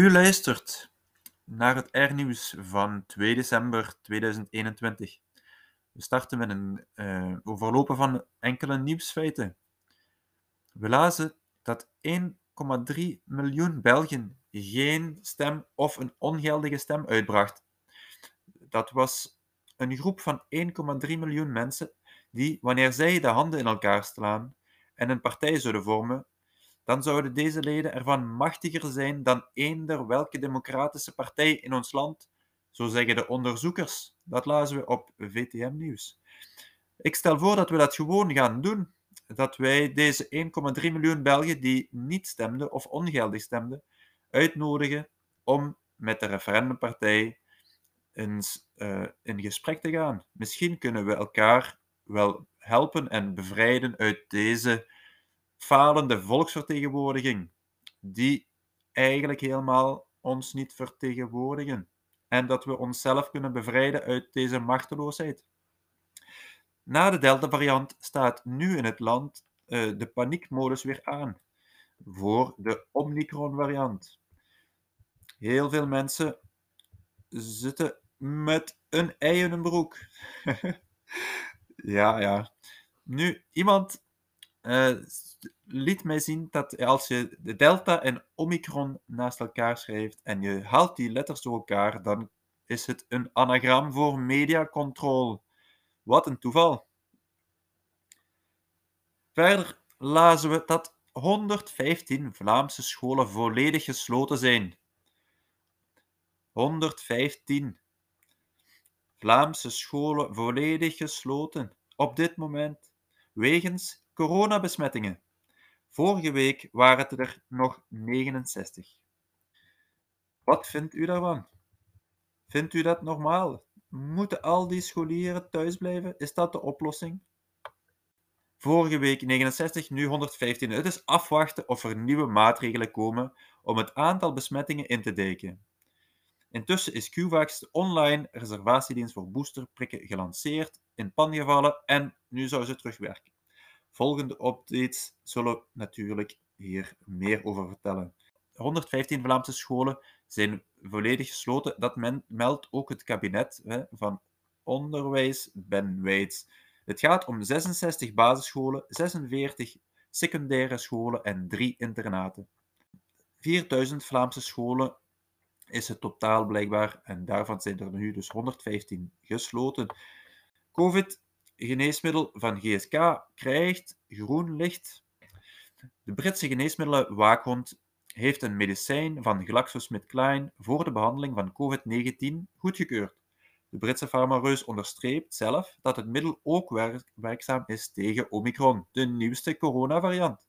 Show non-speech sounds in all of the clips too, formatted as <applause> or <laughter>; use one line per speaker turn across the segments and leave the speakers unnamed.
U luistert naar het R-nieuws van 2 december 2021. We starten met een uh, overlopen van enkele nieuwsfeiten. We lazen dat 1,3 miljoen Belgen geen stem of een ongeldige stem uitbracht. Dat was een groep van 1,3 miljoen mensen die, wanneer zij de handen in elkaar slaan en een partij zouden vormen, dan zouden deze leden ervan machtiger zijn dan eender welke democratische partij in ons land, zo zeggen de onderzoekers. Dat lazen we op VTM Nieuws. Ik stel voor dat we dat gewoon gaan doen. Dat wij deze 1,3 miljoen Belgen die niet stemden of ongeldig stemden, uitnodigen om met de referendumpartij eens uh, in gesprek te gaan. Misschien kunnen we elkaar wel helpen en bevrijden uit deze falende volksvertegenwoordiging, die eigenlijk helemaal ons niet vertegenwoordigen. En dat we onszelf kunnen bevrijden uit deze machteloosheid. Na de Delta-variant staat nu in het land uh, de paniekmodus weer aan voor de Omicron-variant. Heel veel mensen zitten met een ei in hun broek. <laughs> ja, ja. Nu, iemand uh, liet mij zien dat als je de delta en omicron naast elkaar schrijft en je haalt die letters door elkaar, dan is het een anagram voor mediacontrole. Wat een toeval. Verder lazen we dat 115 Vlaamse scholen volledig gesloten zijn. 115 Vlaamse scholen volledig gesloten op dit moment wegens coronabesmettingen. Vorige week waren het er nog 69. Wat vindt u daarvan? Vindt u dat normaal? Moeten al die scholieren thuis blijven? Is dat de oplossing? Vorige week 69, nu 115. Het is afwachten of er nieuwe maatregelen komen om het aantal besmettingen in te dijken. Intussen is QVAX de online reservatiedienst voor boosterprikken gelanceerd, in pan gevallen en nu zou ze terugwerken. Volgende updates zullen natuurlijk hier meer over vertellen. 115 Vlaamse scholen zijn volledig gesloten. Dat meldt ook het kabinet hè, van Onderwijs Ben Weits. Het gaat om 66 basisscholen, 46 secundaire scholen en 3 internaten. 4000 Vlaamse scholen is het totaal blijkbaar en daarvan zijn er nu dus 115 gesloten. COVID geneesmiddel van GSK krijgt groen licht. De Britse geneesmiddelenwaakhond heeft een medicijn van GlaxoSmithKline voor de behandeling van COVID-19 goedgekeurd. De Britse farmareus onderstreept zelf dat het middel ook werkzaam is tegen Omicron, de nieuwste coronavariant.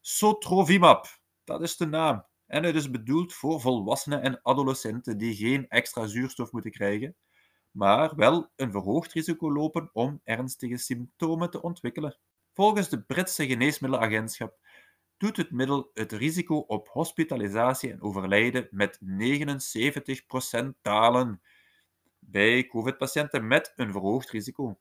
Sotrovimab, dat is de naam. En het is bedoeld voor volwassenen en adolescenten die geen extra zuurstof moeten krijgen maar wel een verhoogd risico lopen om ernstige symptomen te ontwikkelen. Volgens de Britse Geneesmiddelenagentschap doet het middel het risico op hospitalisatie en overlijden met 79% dalen bij COVID-patiënten met een verhoogd risico.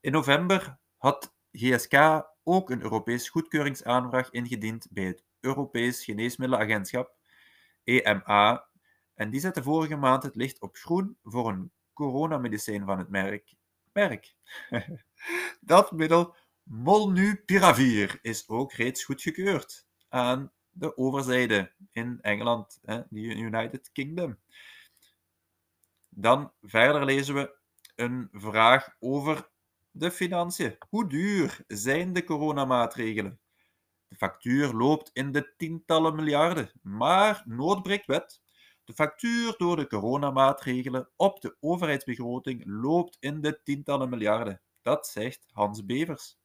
In november had GSK ook een Europees goedkeuringsaanvraag ingediend bij het Europees Geneesmiddelenagentschap, EMA, en die zette vorige maand het licht op groen voor een coronamedicijn van het merk. Merk. <laughs> Dat middel Molnupiravir is ook reeds goedgekeurd aan de overzijde in Engeland, de United Kingdom. Dan verder lezen we een vraag over de financiën. Hoe duur zijn de coronamaatregelen? De factuur loopt in de tientallen miljarden, maar nood breekt wet. De factuur door de coronamaatregelen op de overheidsbegroting loopt in de tientallen miljarden. Dat zegt Hans Bevers,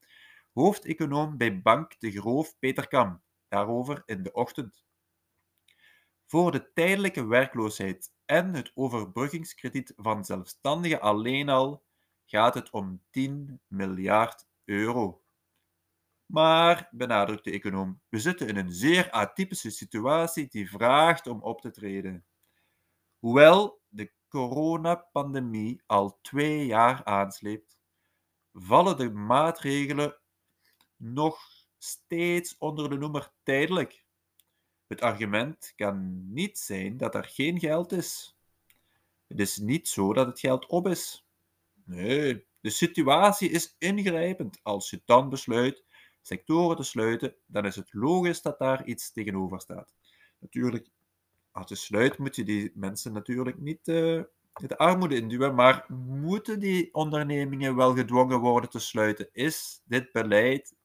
hoofdeconoom bij Bank de Groof Peter Kam. Daarover in de ochtend. Voor de tijdelijke werkloosheid en het overbruggingskrediet van zelfstandigen alleen al gaat het om 10 miljard euro. Maar, benadrukt de econoom, we zitten in een zeer atypische situatie die vraagt om op te treden. Hoewel de coronapandemie al twee jaar aansleept, vallen de maatregelen nog steeds onder de noemer tijdelijk. Het argument kan niet zijn dat er geen geld is. Het is niet zo dat het geld op is. Nee, de situatie is ingrijpend. Als je dan besluit sectoren te sluiten, dan is het logisch dat daar iets tegenover staat. Natuurlijk, als je sluit, moet je die mensen natuurlijk niet de armoede induwen, maar moeten die ondernemingen wel gedwongen worden te sluiten? Is dit beleid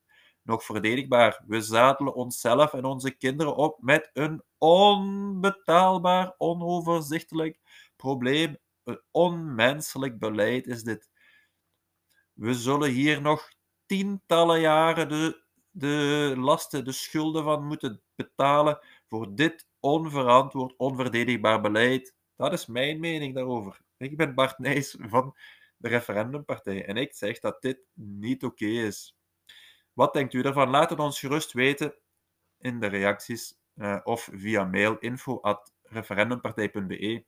nog verdedigbaar? We zadelen onszelf en onze kinderen op met een onbetaalbaar, onoverzichtelijk probleem. Een onmenselijk beleid is dit. We zullen hier nog tientallen jaren de, de lasten, de schulden van moeten betalen voor dit onverantwoord, onverdedigbaar beleid. Dat is mijn mening daarover. Ik ben Bart Nijs van de Referendumpartij en ik zeg dat dit niet oké is. Wat denkt u ervan? Laat het ons gerust weten in de reacties uh, of via mail info.referendumpartij.be.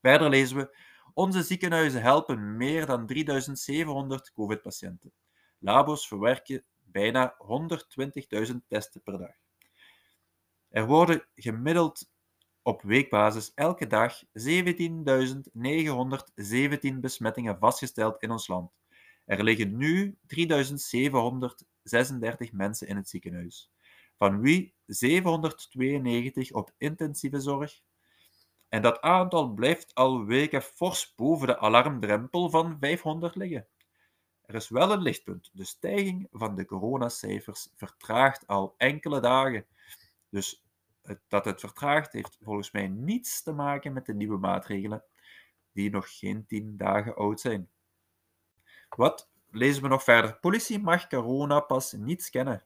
Verder lezen we: Onze ziekenhuizen helpen meer dan 3700 COVID-patiënten. Labo's verwerken bijna 120.000 testen per dag. Er worden gemiddeld op weekbasis elke dag 17.917 besmettingen vastgesteld in ons land. Er liggen nu 3.736 mensen in het ziekenhuis, van wie 792 op intensieve zorg. En dat aantal blijft al weken fors boven de alarmdrempel van 500 liggen. Er is wel een lichtpunt. De stijging van de coronacijfers vertraagt al enkele dagen. Dus dat het vertraagt heeft volgens mij niets te maken met de nieuwe maatregelen, die nog geen tien dagen oud zijn. Wat lezen we nog verder? Politie mag coronapas niet scannen.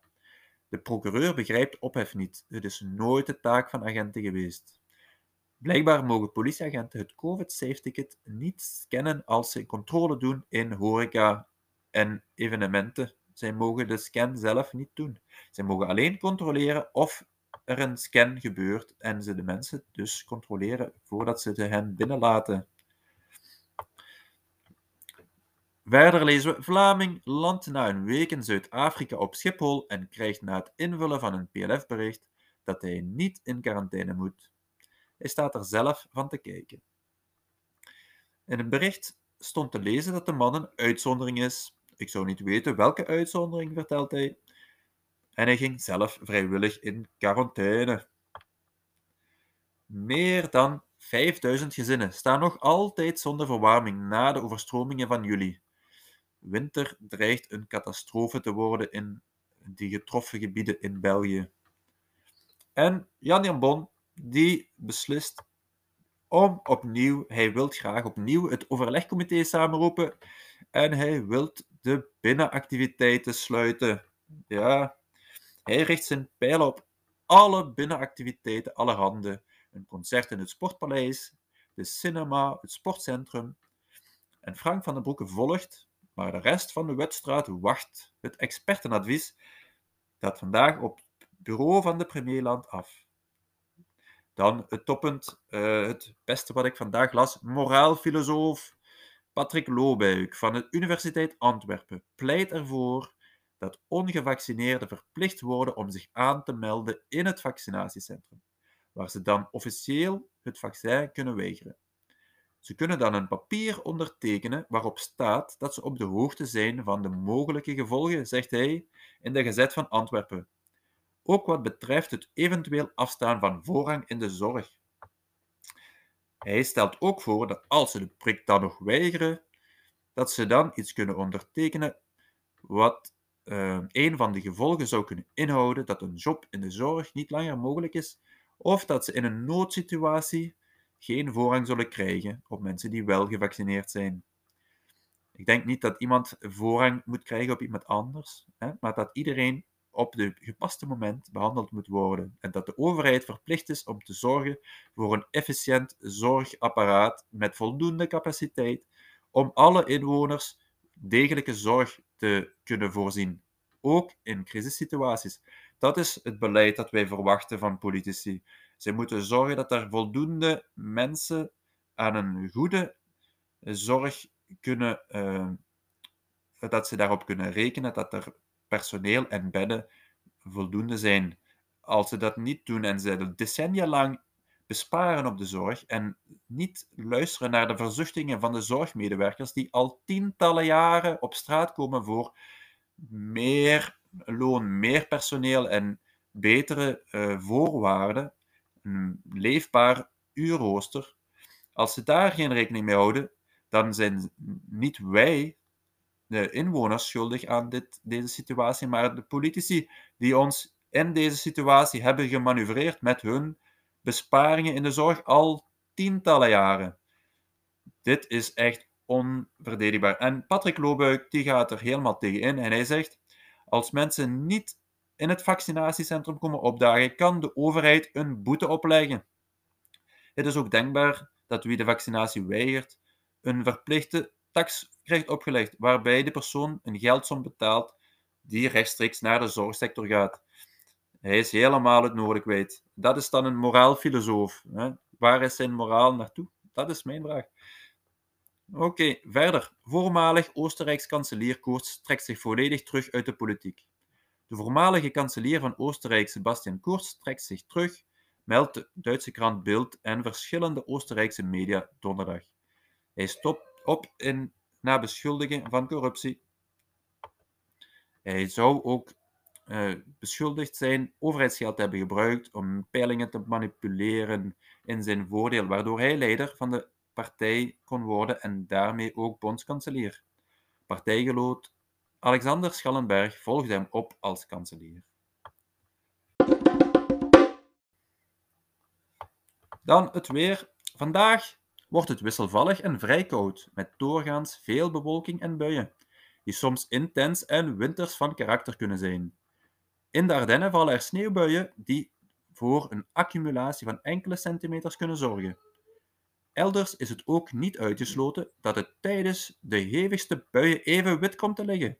De procureur begrijpt ophef niet. Het is nooit de taak van agenten geweest. Blijkbaar mogen politieagenten het COVID-safe-ticket niet scannen als ze controle doen in horeca en evenementen. Zij mogen de scan zelf niet doen. Zij mogen alleen controleren of er een scan gebeurt en ze de mensen dus controleren voordat ze hen binnenlaten. Verder lezen we: Vlaming landt na een week in Zuid-Afrika op Schiphol en krijgt na het invullen van een PLF-bericht dat hij niet in quarantaine moet. Hij staat er zelf van te kijken. In het bericht stond te lezen dat de man een uitzondering is. Ik zou niet weten welke uitzondering, vertelt hij. En hij ging zelf vrijwillig in quarantaine. Meer dan 5000 gezinnen staan nog altijd zonder verwarming na de overstromingen van juli. Winter dreigt een catastrofe te worden in die getroffen gebieden in België. En Jan Jan Bon, die beslist om opnieuw, hij wil graag opnieuw het overlegcomité samenroepen en hij wil de binnenactiviteiten sluiten. Ja, hij richt zijn pijl op alle binnenactiviteiten allerhande. Een concert in het Sportpaleis, de cinema, het sportcentrum. En Frank van den Broeke volgt, maar de rest van de wedstrijd wacht het expertenadvies dat vandaag op het bureau van de premierland af. Dan het toppunt, uh, het beste wat ik vandaag las, moraalfilosoof Patrick Loobuik van de Universiteit Antwerpen pleit ervoor dat ongevaccineerden verplicht worden om zich aan te melden in het vaccinatiecentrum, waar ze dan officieel het vaccin kunnen weigeren. Ze kunnen dan een papier ondertekenen waarop staat dat ze op de hoogte zijn van de mogelijke gevolgen, zegt hij in de Gezet van Antwerpen. Ook wat betreft het eventueel afstaan van voorrang in de zorg. Hij stelt ook voor dat als ze de prik dan nog weigeren, dat ze dan iets kunnen ondertekenen wat uh, een van de gevolgen zou kunnen inhouden dat een job in de zorg niet langer mogelijk is, of dat ze in een noodsituatie geen voorrang zullen krijgen op mensen die wel gevaccineerd zijn. Ik denk niet dat iemand voorrang moet krijgen op iemand anders, hè, maar dat iedereen op het gepaste moment behandeld moet worden en dat de overheid verplicht is om te zorgen voor een efficiënt zorgapparaat met voldoende capaciteit om alle inwoners degelijke zorg te kunnen voorzien, ook in crisissituaties. Dat is het beleid dat wij verwachten van politici. Zij moeten zorgen dat er voldoende mensen aan een goede zorg kunnen, uh, dat ze daarop kunnen rekenen, dat er personeel en bedden voldoende zijn. als ze dat niet doen en ze decennia lang besparen op de zorg en niet luisteren naar de verzuchtingen van de zorgmedewerkers die al tientallen jaren op straat komen voor meer loon, meer personeel en betere uh, voorwaarden, een leefbaar uurrooster. Als ze daar geen rekening mee houden, dan zijn niet wij, de inwoners, schuldig aan dit, deze situatie, maar de politici die ons in deze situatie hebben gemanoeuvreerd met hun besparingen in de zorg al tientallen jaren. Dit is echt onverdedigbaar. En Patrick Loobuik die gaat er helemaal tegen in en hij zegt: als mensen niet in het vaccinatiecentrum komen opdagen, kan de overheid een boete opleggen. Het is ook denkbaar dat wie de vaccinatie weigert, een verplichte tax krijgt opgelegd, waarbij de persoon een geldsom betaalt die rechtstreeks naar de zorgsector gaat. Hij is helemaal het noorden kwijt. Dat is dan een moraalfilosoof. Hè? Waar is zijn moraal naartoe? Dat is mijn vraag. Oké, verder. Voormalig Oostenrijks kanselier Kurz trekt zich volledig terug uit de politiek. De voormalige kanselier van Oostenrijk, Sebastian Kurz, trekt zich terug, meldt de Duitse krant Bild en verschillende Oostenrijkse media donderdag. Hij stopt op in, na beschuldiging van corruptie. Hij zou ook uh, beschuldigd zijn overheidsgeld te hebben gebruikt om peilingen te manipuleren in zijn voordeel, waardoor hij leider van de partij kon worden en daarmee ook bondskanselier. Partijgenoot Alexander Schallenberg volgde hem op als kanselier. Dan het weer. Vandaag wordt het wisselvallig en vrij koud, met doorgaans veel bewolking en buien, die soms intens en winters van karakter kunnen zijn. In de Ardennen vallen er sneeuwbuien die voor een accumulatie van enkele centimeters kunnen zorgen. Elders is het ook niet uitgesloten dat het tijdens de hevigste buien even wit komt te liggen.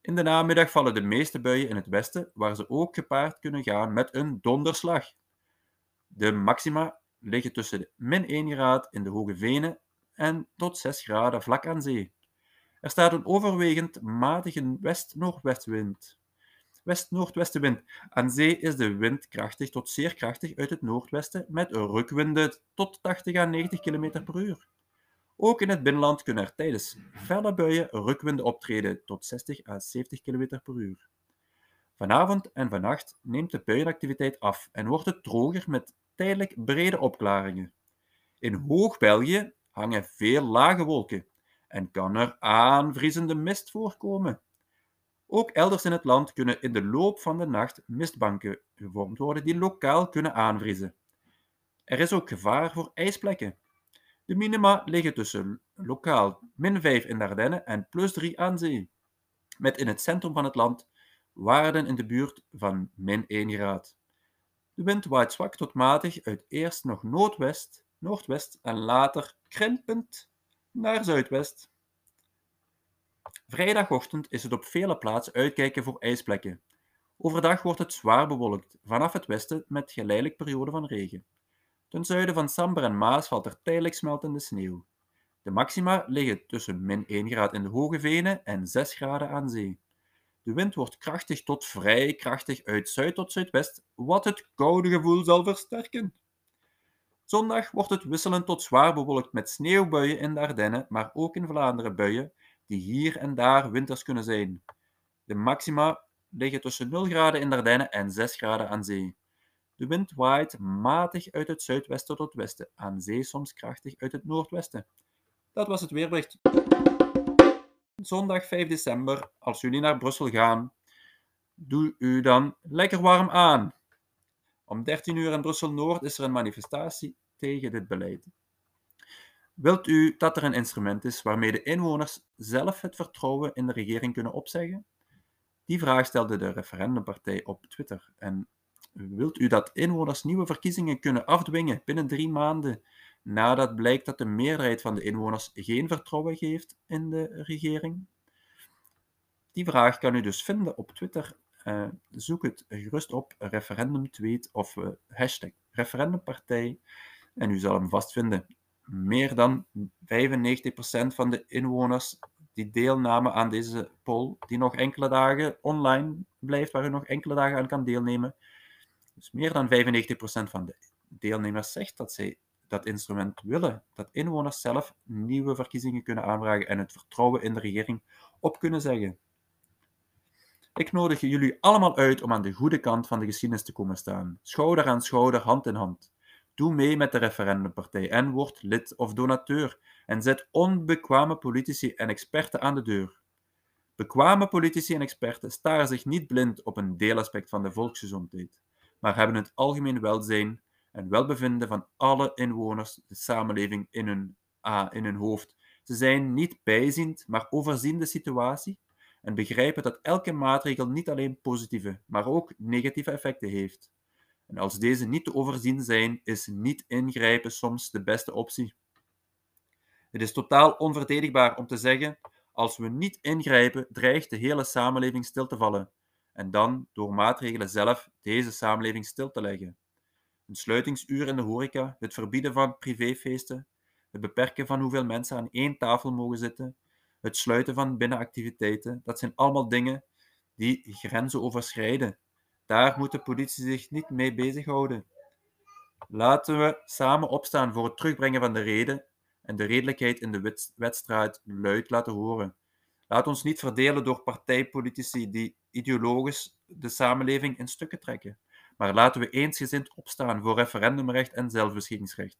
In de namiddag vallen de meeste buien in het westen, waar ze ook gepaard kunnen gaan met een donderslag. De maxima liggen tussen min 1 graad in de Hoge Venen en tot 6 graden vlak aan zee. Er staat een overwegend matige west-noordwestwind. West-noordwestenwind. Aan zee is de wind krachtig tot zeer krachtig uit het noordwesten met rukwinden tot 80 à 90 km per uur. Ook in het binnenland kunnen er tijdens felle buien rukwinden optreden tot 60 à 70 km per uur. Vanavond en vannacht neemt de buienactiviteit af en wordt het droger met tijdelijk brede opklaringen. In Hoog-België hangen veel lage wolken en kan er aanvriezende mist voorkomen. Ook elders in het land kunnen in de loop van de nacht mistbanken gevormd worden die lokaal kunnen aanvriezen. Er is ook gevaar voor ijsplekken. De minima liggen tussen lokaal min 5 in de Ardennen en plus 3 aan zee, met in het centrum van het land waarden in de buurt van min 1 graad. De wind waait zwak tot matig uit eerst nog noordwest, noordwest en later krimpend naar zuidwest. Vrijdagochtend is het op vele plaatsen uitkijken voor ijsplekken. Overdag wordt het zwaar bewolkt, vanaf het westen met geleidelijk periode van regen. Ten zuiden van Samber en Maas valt er tijdelijk smeltende sneeuw. De maxima liggen tussen min 1 graad in de hoge venen en 6 graden aan zee. De wind wordt krachtig tot vrij krachtig uit zuid tot zuidwest, wat het koude gevoel zal versterken. Zondag wordt het wisselend tot zwaar bewolkt met sneeuwbuien in de Ardennen, maar ook in Vlaanderen buien die hier en daar winters kunnen zijn. De maxima liggen tussen 0 graden in Ardennen en 6 graden aan zee. De wind waait matig uit het zuidwesten tot westen, aan zee soms krachtig uit het noordwesten. Dat was het weerbericht. Zondag 5 december, als jullie naar Brussel gaan, doe u dan lekker warm aan. Om 13 uur in Brussel Noord is er een manifestatie tegen dit beleid. Wilt u dat er een instrument is waarmee de inwoners zelf het vertrouwen in de regering kunnen opzeggen? Die vraag stelde de referendumpartij op Twitter. En wilt u dat inwoners nieuwe verkiezingen kunnen afdwingen binnen drie maanden nadat blijkt dat de meerderheid van de inwoners geen vertrouwen geeft in de regering? Die vraag kan u dus vinden op Twitter. Uh, zoek het gerust op, referendumtweet of uh, hashtag referendumpartij en u zal hem vastvinden meer dan 95% van de inwoners die deelnamen aan deze poll, die nog enkele dagen online blijft, waar u nog enkele dagen aan kan deelnemen, Dus meer dan 95% van de deelnemers zegt dat zij dat instrument willen. Dat inwoners zelf nieuwe verkiezingen kunnen aanvragen en het vertrouwen in de regering op kunnen zeggen. Ik nodig jullie allemaal uit om aan de goede kant van de geschiedenis te komen staan. Schouder aan schouder, hand in hand. Doe mee met de referendumpartij en word lid of donateur. En zet onbekwame politici en experten aan de deur. Bekwame politici en experten staren zich niet blind op een deelaspect van de volksgezondheid, maar hebben het algemeen welzijn en welbevinden van alle inwoners, de samenleving in hun, in hoofd. Ze zijn niet bijziend, maar overzien de situatie en begrijpen dat elke maatregel niet alleen positieve, maar ook negatieve effecten heeft. En als deze niet te overzien zijn, is niet ingrijpen soms de beste optie. Het is totaal onverdedigbaar om te zeggen: als we niet ingrijpen, dreigt de hele samenleving stil te vallen. En dan door maatregelen zelf deze samenleving stil te leggen. Een sluitingsuur in de horeca, het verbieden van privéfeesten, het beperken van hoeveel mensen aan één tafel mogen zitten, het sluiten van binnenactiviteiten, dat zijn allemaal dingen die grenzen overschrijden. Daar moet de politie zich niet mee bezighouden. Laten we samen opstaan voor het terugbrengen van de reden en de redelijkheid in de wedstrijd luid laten horen. Laat ons niet verdelen door partijpolitici die ideologisch de samenleving in stukken trekken. Maar laten we eensgezind opstaan voor referendumrecht en zelfbeschikkingsrecht.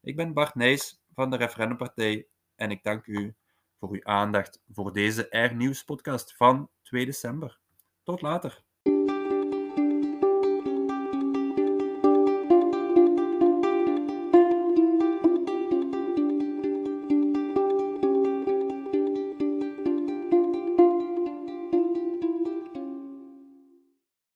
Ik ben Bart Nijs van de Referendumpartij en ik dank u voor uw aandacht voor deze R Nieuws podcast van 2 december. Tot later.